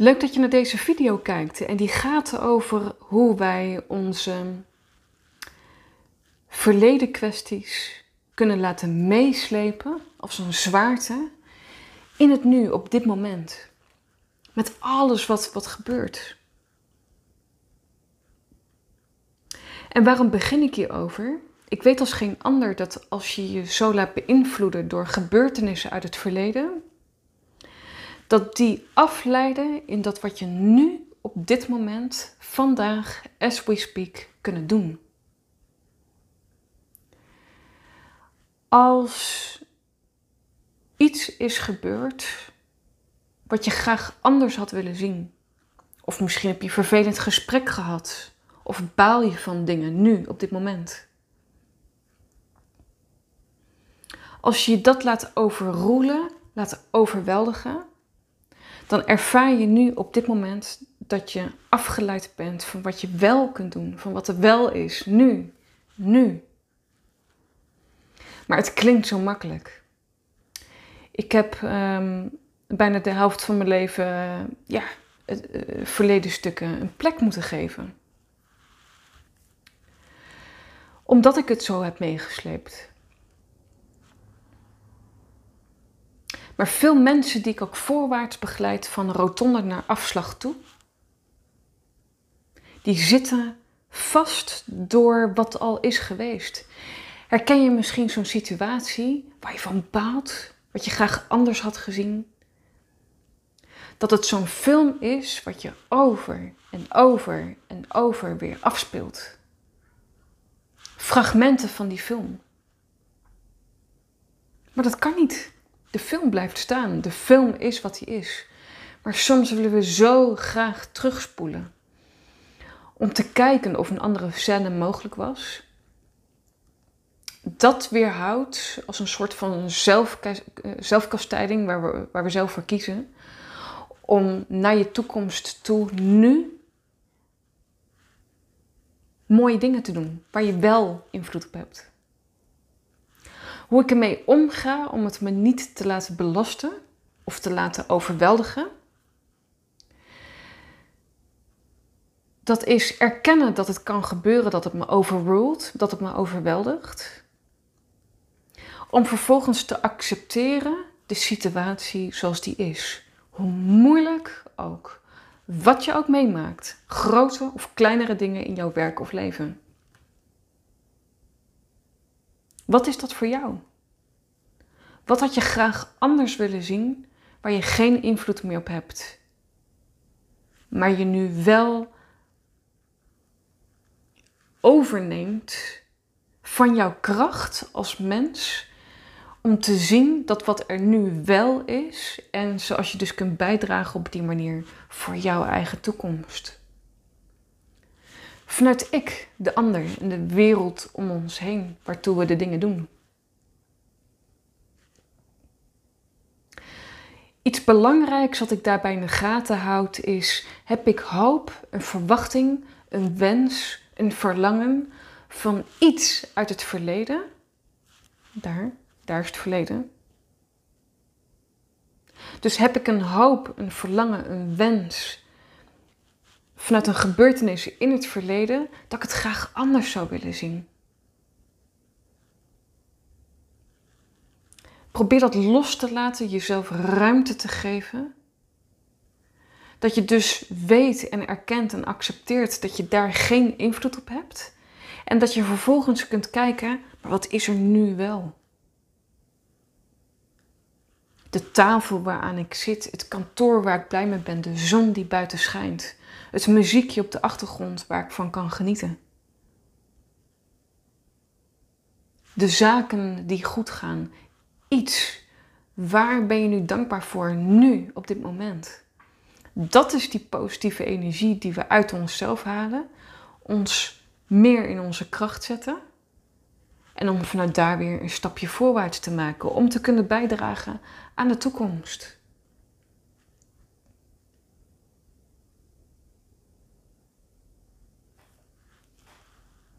Leuk dat je naar deze video kijkt en die gaat over hoe wij onze verleden kwesties kunnen laten meeslepen als een zwaarte in het nu, op dit moment. Met alles wat, wat gebeurt. En waarom begin ik hierover? Ik weet als geen ander dat als je je zo laat beïnvloeden door gebeurtenissen uit het verleden, dat die afleiden in dat wat je nu op dit moment, vandaag, as we speak, kunnen doen. Als iets is gebeurd wat je graag anders had willen zien, of misschien heb je een vervelend gesprek gehad, of baal je van dingen nu, op dit moment. Als je dat laat overroelen, laat overweldigen, dan ervaar je nu op dit moment dat je afgeleid bent van wat je wel kunt doen, van wat er wel is, nu, nu. Maar het klinkt zo makkelijk. Ik heb ehm, bijna de helft van mijn leven, ja, uh, verleden stukken een plek moeten geven. Omdat ik het zo heb meegesleept. Maar veel mensen die ik ook voorwaarts begeleid van rotonde naar afslag toe, die zitten vast door wat al is geweest. Herken je misschien zo'n situatie waar je van baalt, wat je graag anders had gezien? Dat het zo'n film is wat je over en over en over weer afspeelt. Fragmenten van die film. Maar dat kan niet. De film blijft staan. De film is wat hij is. Maar soms willen we zo graag terugspoelen. Om te kijken of een andere scène mogelijk was. Dat weerhoudt als een soort van zelfka zelfkastijding waar we, waar we zelf voor kiezen. Om naar je toekomst toe nu mooie dingen te doen. Waar je wel invloed op hebt. Hoe ik ermee omga om het me niet te laten belasten of te laten overweldigen. Dat is erkennen dat het kan gebeuren dat het me overruled, dat het me overweldigt. Om vervolgens te accepteren de situatie zoals die is. Hoe moeilijk ook. Wat je ook meemaakt. Grote of kleinere dingen in jouw werk of leven. Wat is dat voor jou? Wat had je graag anders willen zien waar je geen invloed meer op hebt? Maar je nu wel overneemt van jouw kracht als mens om te zien dat wat er nu wel is en zoals je dus kunt bijdragen op die manier voor jouw eigen toekomst vanuit ik, de ander en de wereld om ons heen, waartoe we de dingen doen. Iets belangrijks wat ik daarbij in de gaten houd is: heb ik hoop, een verwachting, een wens, een verlangen van iets uit het verleden? Daar, daar is het verleden. Dus heb ik een hoop, een verlangen, een wens, vanuit een gebeurtenis in het verleden dat ik het graag anders zou willen zien. Probeer dat los te laten, jezelf ruimte te geven. Dat je dus weet en erkent en accepteert dat je daar geen invloed op hebt. En dat je vervolgens kunt kijken, maar wat is er nu wel? De tafel waaraan ik zit, het kantoor waar ik blij mee ben, de zon die buiten schijnt. Het muziekje op de achtergrond waar ik van kan genieten. De zaken die goed gaan. Iets. Waar ben je nu dankbaar voor nu, op dit moment? Dat is die positieve energie die we uit onszelf halen. Ons meer in onze kracht zetten. En om vanuit daar weer een stapje voorwaarts te maken. Om te kunnen bijdragen aan de toekomst.